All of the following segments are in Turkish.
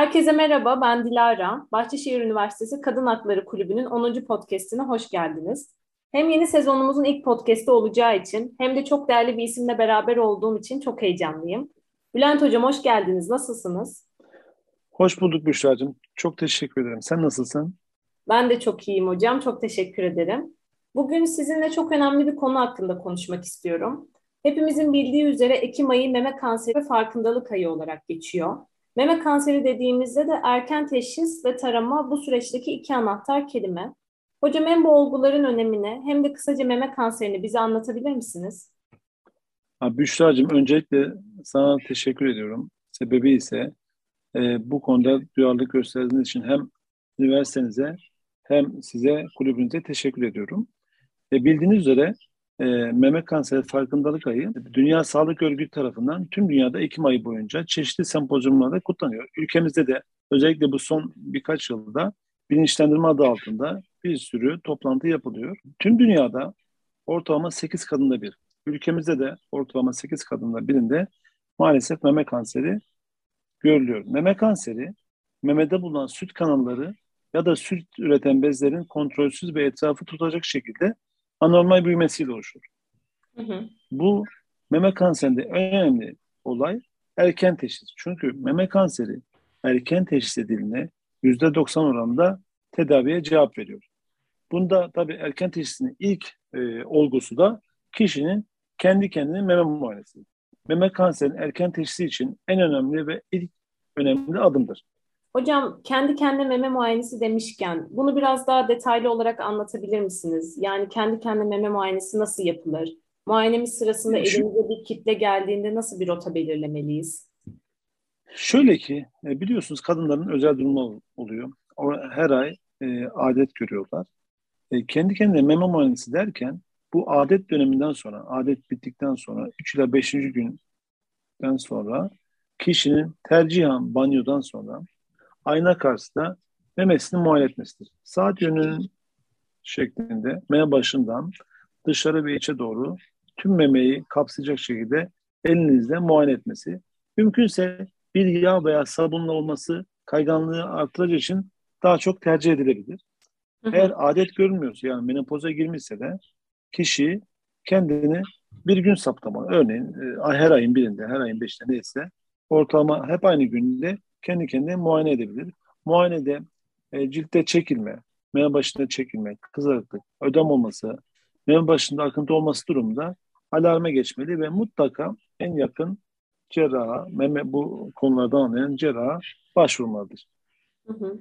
Herkese merhaba, ben Dilara. Bahçeşehir Üniversitesi Kadın Hakları Kulübü'nün 10. podcastine hoş geldiniz. Hem yeni sezonumuzun ilk podcast'i olacağı için hem de çok değerli bir isimle beraber olduğum için çok heyecanlıyım. Bülent Hocam hoş geldiniz. Nasılsınız? Hoş bulduk Büşra'cığım. Çok teşekkür ederim. Sen nasılsın? Ben de çok iyiyim hocam. Çok teşekkür ederim. Bugün sizinle çok önemli bir konu hakkında konuşmak istiyorum. Hepimizin bildiği üzere Ekim ayı meme kanseri farkındalık ayı olarak geçiyor. Meme kanseri dediğimizde de erken teşhis ve tarama bu süreçteki iki anahtar kelime. Hocam hem bu olguların önemini hem de kısaca meme kanserini bize anlatabilir misiniz? Büşra'cığım öncelikle sana teşekkür ediyorum. Sebebi ise e, bu konuda duyarlılık gösterdiğiniz için hem üniversitenize hem size kulübünüze teşekkür ediyorum. E, bildiğiniz üzere e, meme kanseri farkındalık ayı Dünya Sağlık Örgütü tarafından tüm dünyada Ekim ayı boyunca çeşitli sempozyumlarda kutlanıyor. Ülkemizde de özellikle bu son birkaç yılda bilinçlendirme adı altında bir sürü toplantı yapılıyor. Tüm dünyada ortalama 8 kadında bir. Ülkemizde de ortalama 8 kadında birinde maalesef meme kanseri görülüyor. Meme kanseri memede bulunan süt kanalları ya da süt üreten bezlerin kontrolsüz ve etrafı tutacak şekilde anormal büyümesiyle oluşur. Hı hı. Bu meme kanserinde önemli olay erken teşhis. Çünkü meme kanseri erken teşhis edildiğinde %90 oranında tedaviye cevap veriyor. Bunda tabii erken teşhisin ilk e, olgusu da kişinin kendi kendine meme muayenesi. Meme kanserinin erken teşhisi için en önemli ve ilk önemli adımdır. Hocam kendi kendine meme muayenesi demişken bunu biraz daha detaylı olarak anlatabilir misiniz? Yani kendi kendine meme muayenesi nasıl yapılır? Muayenemiz sırasında elimize bir kitle geldiğinde nasıl bir rota belirlemeliyiz? Şöyle ki e, biliyorsunuz kadınların özel durumu oluyor. Her ay e, adet görüyorlar. E, kendi kendine meme muayenesi derken bu adet döneminden sonra, adet bittikten sonra 3 ila 5. günden sonra kişinin tercihen banyodan sonra ayna karşısında memesini muayene etmesidir. Saat yönünün şeklinde meme başından dışarı ve içe doğru tüm memeyi kapsayacak şekilde elinizle muayene etmesi. Mümkünse bir yağ veya sabunla olması kayganlığı artırıcı için daha çok tercih edilebilir. Hı hı. Eğer adet görünmüyorsa yani menopoza girmişse de kişi kendini bir gün saptamalı. Örneğin e, her ayın birinde, her ayın beşinde neyse ortalama hep aynı günde kendi kendine muayene edebilir. Muayenede e, ciltte çekilme, meme başında çekilme, kızarıklık, ödem olması, meme başında akıntı olması durumunda alarma geçmeli ve mutlaka en yakın cerraha, meme bu konulardan anlayan cerraha başvurmalıdır. Hı hı.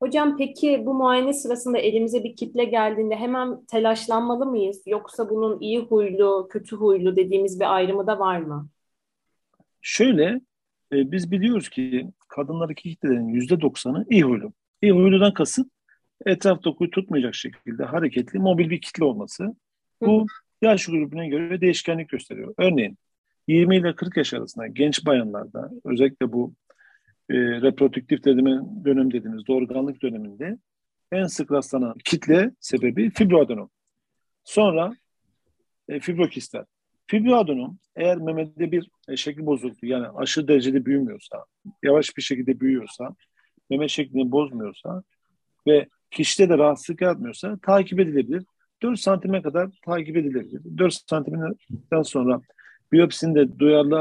Hocam peki bu muayene sırasında elimize bir kitle geldiğinde hemen telaşlanmalı mıyız? Yoksa bunun iyi huylu, kötü huylu dediğimiz bir ayrımı da var mı? Şöyle, e, biz biliyoruz ki kadınlardaki kitlelerin yüzde doksanı iyi huylu. İyi huyludan kasıt etraf dokuyu tutmayacak şekilde hareketli, mobil bir kitle olması. Bu yaş grubuna göre değişkenlik gösteriyor. Örneğin 20 ile 40 yaş arasında genç bayanlarda özellikle bu e, reproduktif dönem, dönem dediğimiz doğurganlık döneminde en sık rastlanan kitle sebebi fibroadenom. Sonra e, fibrokistler. Fibroadenom eğer memede bir e, şekil bozukluğu yani aşırı derecede büyümüyorsa, yavaş bir şekilde büyüyorsa, meme şeklini bozmuyorsa ve kişide de rahatsızlık yaratmıyorsa takip edilebilir. 4 santime kadar takip edilebilir. 4 santimden sonra biyopsinde duyarlı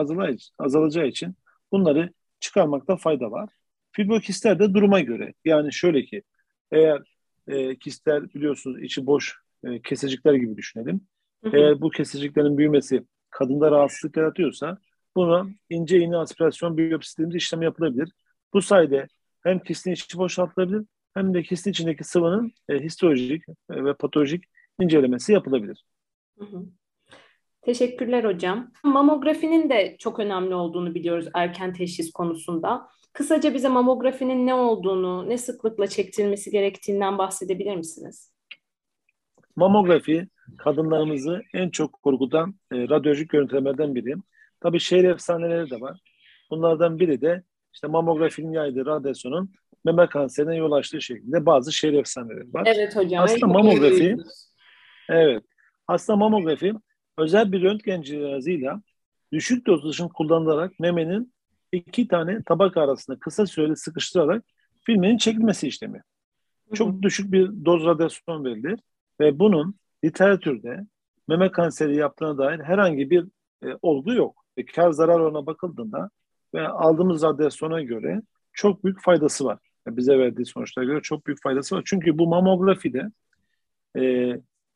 azalacağı için bunları çıkarmakta fayda var. Fibrokistler de duruma göre. Yani şöyle ki eğer e, kistler biliyorsunuz içi boş e, kesecikler gibi düşünelim. Hı hı. Eğer bu keseciklerin büyümesi kadında rahatsızlık yaratıyorsa buna ince iğne aspirasyon biyopsi dediğimiz işlem yapılabilir. Bu sayede hem kistin içi boşaltılabilir hem de kistin içindeki sıvının e, histolojik e, ve patolojik incelemesi yapılabilir. Hı hı. Teşekkürler hocam. Mamografinin de çok önemli olduğunu biliyoruz erken teşhis konusunda. Kısaca bize mamografinin ne olduğunu, ne sıklıkla çektirilmesi gerektiğinden bahsedebilir misiniz? Mamografi kadınlarımızı en çok korkutan e, radyolojik görüntülerden biri. Tabii şehir efsaneleri de var. Bunlardan biri de işte mamografinin yaydığı radyasyonun meme kanserine yol açtığı şeklinde bazı şehir efsaneleri var. Evet hocam. Aslında mamografi evet. Aslında mamografi özel bir röntgen cihazıyla düşük doz ışın kullanılarak memenin iki tane tabak arasında kısa süreli sıkıştırarak filmin çekilmesi işlemi. Çok düşük bir doz radyasyon verilir ve bunun literatürde meme kanseri yaptığına dair herhangi bir e, olgu yok. Ve kar zarar oranına bakıldığında ve aldığımız radyasyona göre çok büyük faydası var. Yani bize verdiği sonuçlara göre çok büyük faydası var. Çünkü bu mamografide e,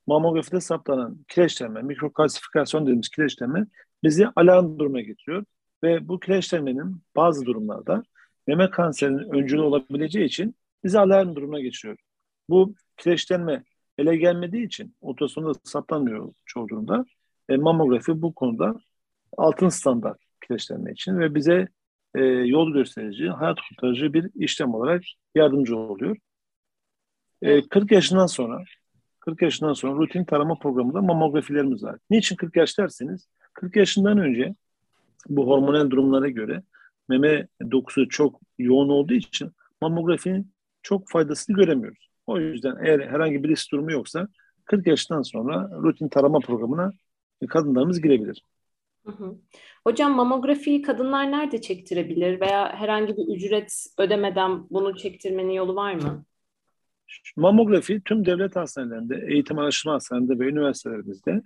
mamografide saptanan kireçlenme, mikrokalsifikasyon dediğimiz kireçlenme bizi alarm duruma getiriyor. Ve bu kireçlenmenin bazı durumlarda meme kanserinin öncülü olabileceği için bizi alarm durumuna geçiriyor. Bu kireçlenme ele gelmediği için ultrasonda saptanmıyor çoğu durumda. E, mamografi bu konuda altın standart kireçlenme için ve bize e, yol gösterici, hayat kurtarıcı bir işlem olarak yardımcı oluyor. E, 40 yaşından sonra 40 yaşından sonra rutin tarama programında mamografilerimiz var. Niçin 40 yaş derseniz 40 yaşından önce bu hormonal durumlara göre meme dokusu çok yoğun olduğu için mamografinin çok faydasını göremiyoruz. O yüzden eğer herhangi bir risk durumu yoksa 40 yaşından sonra rutin tarama programına kadınlarımız girebilir. Hı hı. Hocam mamografiyi kadınlar nerede çektirebilir veya herhangi bir ücret ödemeden bunu çektirmenin yolu var mı? Mamografi tüm devlet hastanelerinde, eğitim araştırma hastanelerinde ve üniversitelerimizde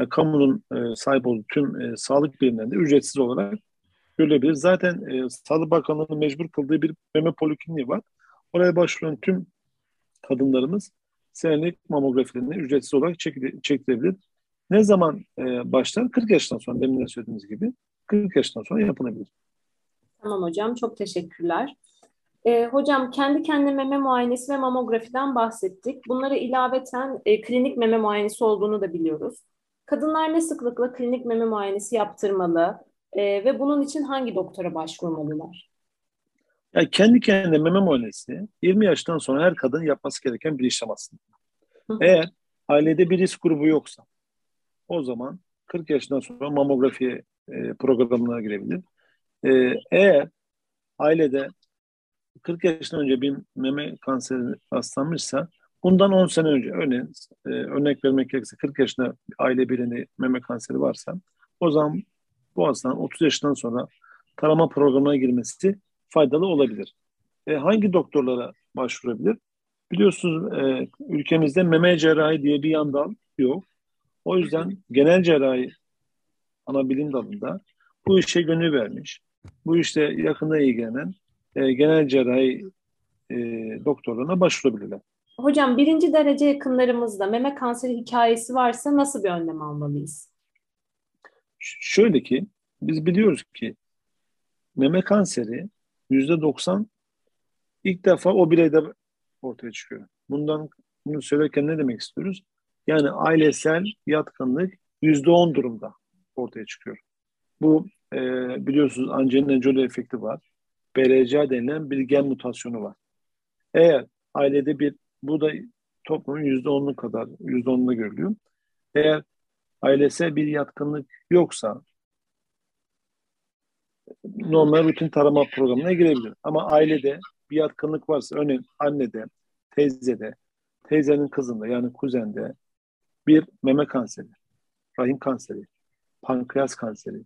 e, kamunun e, sahip olduğu tüm e, sağlık birimlerinde ücretsiz olarak görülebilir. Zaten e, Sağlık Bakanlığı'nın mecbur kıldığı bir meme polikliniği var. Oraya başvuran tüm kadınlarımız senelik mamografilerini ücretsiz olarak çekilebilir. Ne zaman e, başlar? 40 yaşından sonra demin de söylediğimiz gibi 40 yaşından sonra yapılabilir. Tamam hocam çok teşekkürler. E, hocam kendi kendine meme muayenesi ve mamografiden bahsettik. Bunlara ilaveten e, klinik meme muayenesi olduğunu da biliyoruz. Kadınlar ne sıklıkla klinik meme muayenesi yaptırmalı e, ve bunun için hangi doktora başvurmalılar? Yani kendi kendine meme muayenesi 20 yaştan sonra her kadın yapması gereken bir işlem aslında. Eğer ailede bir risk grubu yoksa o zaman 40 yaşından sonra mamografi e, programına girebilir. E, eğer ailede 40 yaşından önce bir meme kanseri hastalanmışsa bundan 10 sene önce örneğin e, örnek vermek gerekirse 40 yaşında aile birinde meme kanseri varsa o zaman bu hastanın 30 yaşından sonra tarama programına girmesi faydalı olabilir. E, hangi doktorlara başvurabilir? Biliyorsunuz e, ülkemizde meme cerrahi diye bir yan dal yok. O yüzden genel cerrahi ana bilim dalında bu işe gönül vermiş, bu işte yakında ilgilenen e, genel cerrahi e, doktorlarına başvurabilirler. Hocam birinci derece yakınlarımızda meme kanseri hikayesi varsa nasıl bir önlem almalıyız? Şöyle ki biz biliyoruz ki meme kanseri yüzde doksan ilk defa o bireyde ortaya çıkıyor. Bundan bunu söylerken ne demek istiyoruz? Yani ailesel yatkınlık yüzde on durumda ortaya çıkıyor. Bu e, biliyorsunuz Angelina Jolie efekti var. BRCA denilen bir gen mutasyonu var. Eğer ailede bir, bu da toplumun yüzde onlu kadar, yüzde onunda görülüyor. Eğer ailesel bir yatkınlık yoksa normal rutin tarama programına girebilir. Ama ailede bir yatkınlık varsa, örneğin annede, teyzede, teyzenin kızında yani kuzende bir meme kanseri, rahim kanseri, pankreas kanseri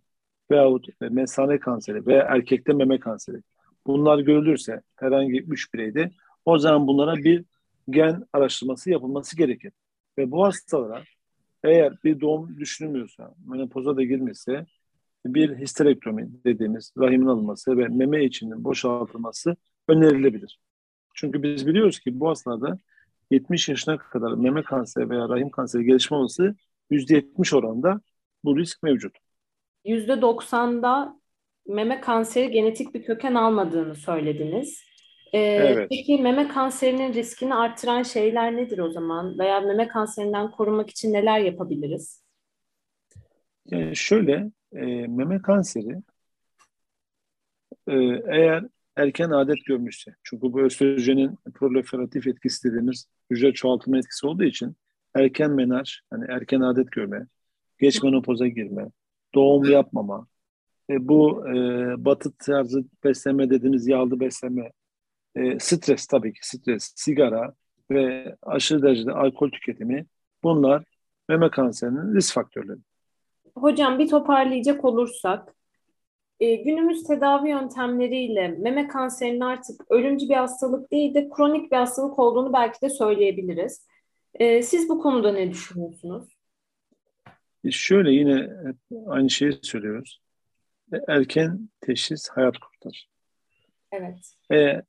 veyahut mesane kanseri veya erkekte meme kanseri bunlar görülürse herhangi üç bireyde o zaman bunlara bir gen araştırması yapılması gerekir. Ve bu hastalara eğer bir doğum düşünülmüyorsa, menopoza da girmişse bir histerektomi dediğimiz rahimin alınması ve meme içinin boşaltılması önerilebilir. Çünkü biz biliyoruz ki bu hastalarda 70 yaşına kadar meme kanseri veya rahim kanseri gelişme olası %70 oranında bu risk mevcut. %90'da meme kanseri genetik bir köken almadığını söylediniz. Ee, evet. Peki meme kanserinin riskini arttıran şeyler nedir o zaman? Veya meme kanserinden korunmak için neler yapabiliriz? Yani şöyle, e, meme kanseri e, eğer erken adet görmüşse, çünkü bu östrojenin proliferatif etkisi dediğimiz hücre çoğaltma etkisi olduğu için erken menaj, yani erken adet görme, geç menopoza girme, doğum yapmama, e, bu e, batı tarzı besleme dediğimiz yağlı besleme, e, stres tabii ki stres, sigara ve aşırı derecede alkol tüketimi bunlar meme kanserinin risk faktörleri. Hocam bir toparlayacak olursak, e, günümüz tedavi yöntemleriyle meme kanserinin artık ölümcü bir hastalık değil de kronik bir hastalık olduğunu belki de söyleyebiliriz. E, siz bu konuda ne düşünüyorsunuz? Şöyle yine aynı şeyi söylüyoruz. E, erken teşhis hayat kurtarır. Evet. E,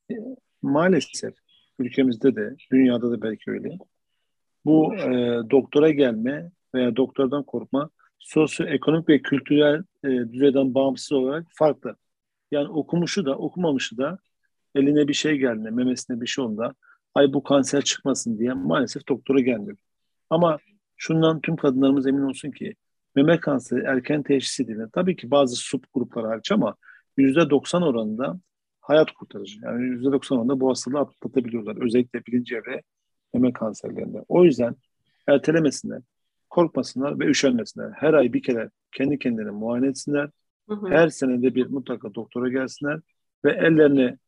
maalesef ülkemizde de dünyada da belki öyle. Bu e, doktora gelme veya doktordan korkma sosyoekonomik ve kültürel e, düzeyden bağımsız olarak farklı. Yani okumuşu da okumamışı da eline bir şey geldiğinde, memesine bir şey olduğunda ay bu kanser çıkmasın diye maalesef doktora gelmiyor. Ama şundan tüm kadınlarımız emin olsun ki meme kanseri erken teşhis edilen tabii ki bazı sub gruplar hariç ama %90 oranında hayat kurtarıcı. Yani %90 oranında bu hastalığı atlatabiliyorlar. Özellikle birinci evre meme kanserlerinde. O yüzden ertelemesinler, korkmasınlar ve üşenmesinler. Her ay bir kere kendi kendine muayene etsinler. Hı hı. Her senede bir mutlaka doktora gelsinler ve ellerine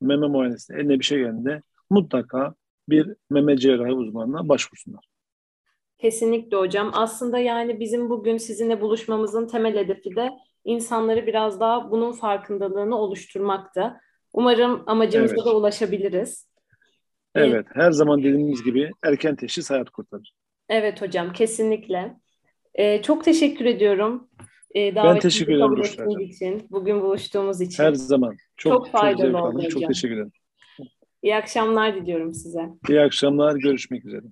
meme muayenesine eline bir şey geldiğinde mutlaka bir meme cerrahi uzmanına başvursunlar. Kesinlikle hocam. Aslında yani bizim bugün sizinle buluşmamızın temel hedefi de insanları biraz daha bunun farkındalığını oluşturmaktı. Umarım amacımıza evet. da ulaşabiliriz. Evet, her zaman dediğimiz gibi erken teşhis hayat kurtarır. Evet hocam, kesinlikle. Ee, çok teşekkür ediyorum. Ee, ben teşekkür ederim için, bugün buluştuğumuz için. Her zaman. Çok, çok faydalı çok oldu hocam. Çok teşekkür ederim. İyi akşamlar diliyorum size. İyi akşamlar, görüşmek üzere.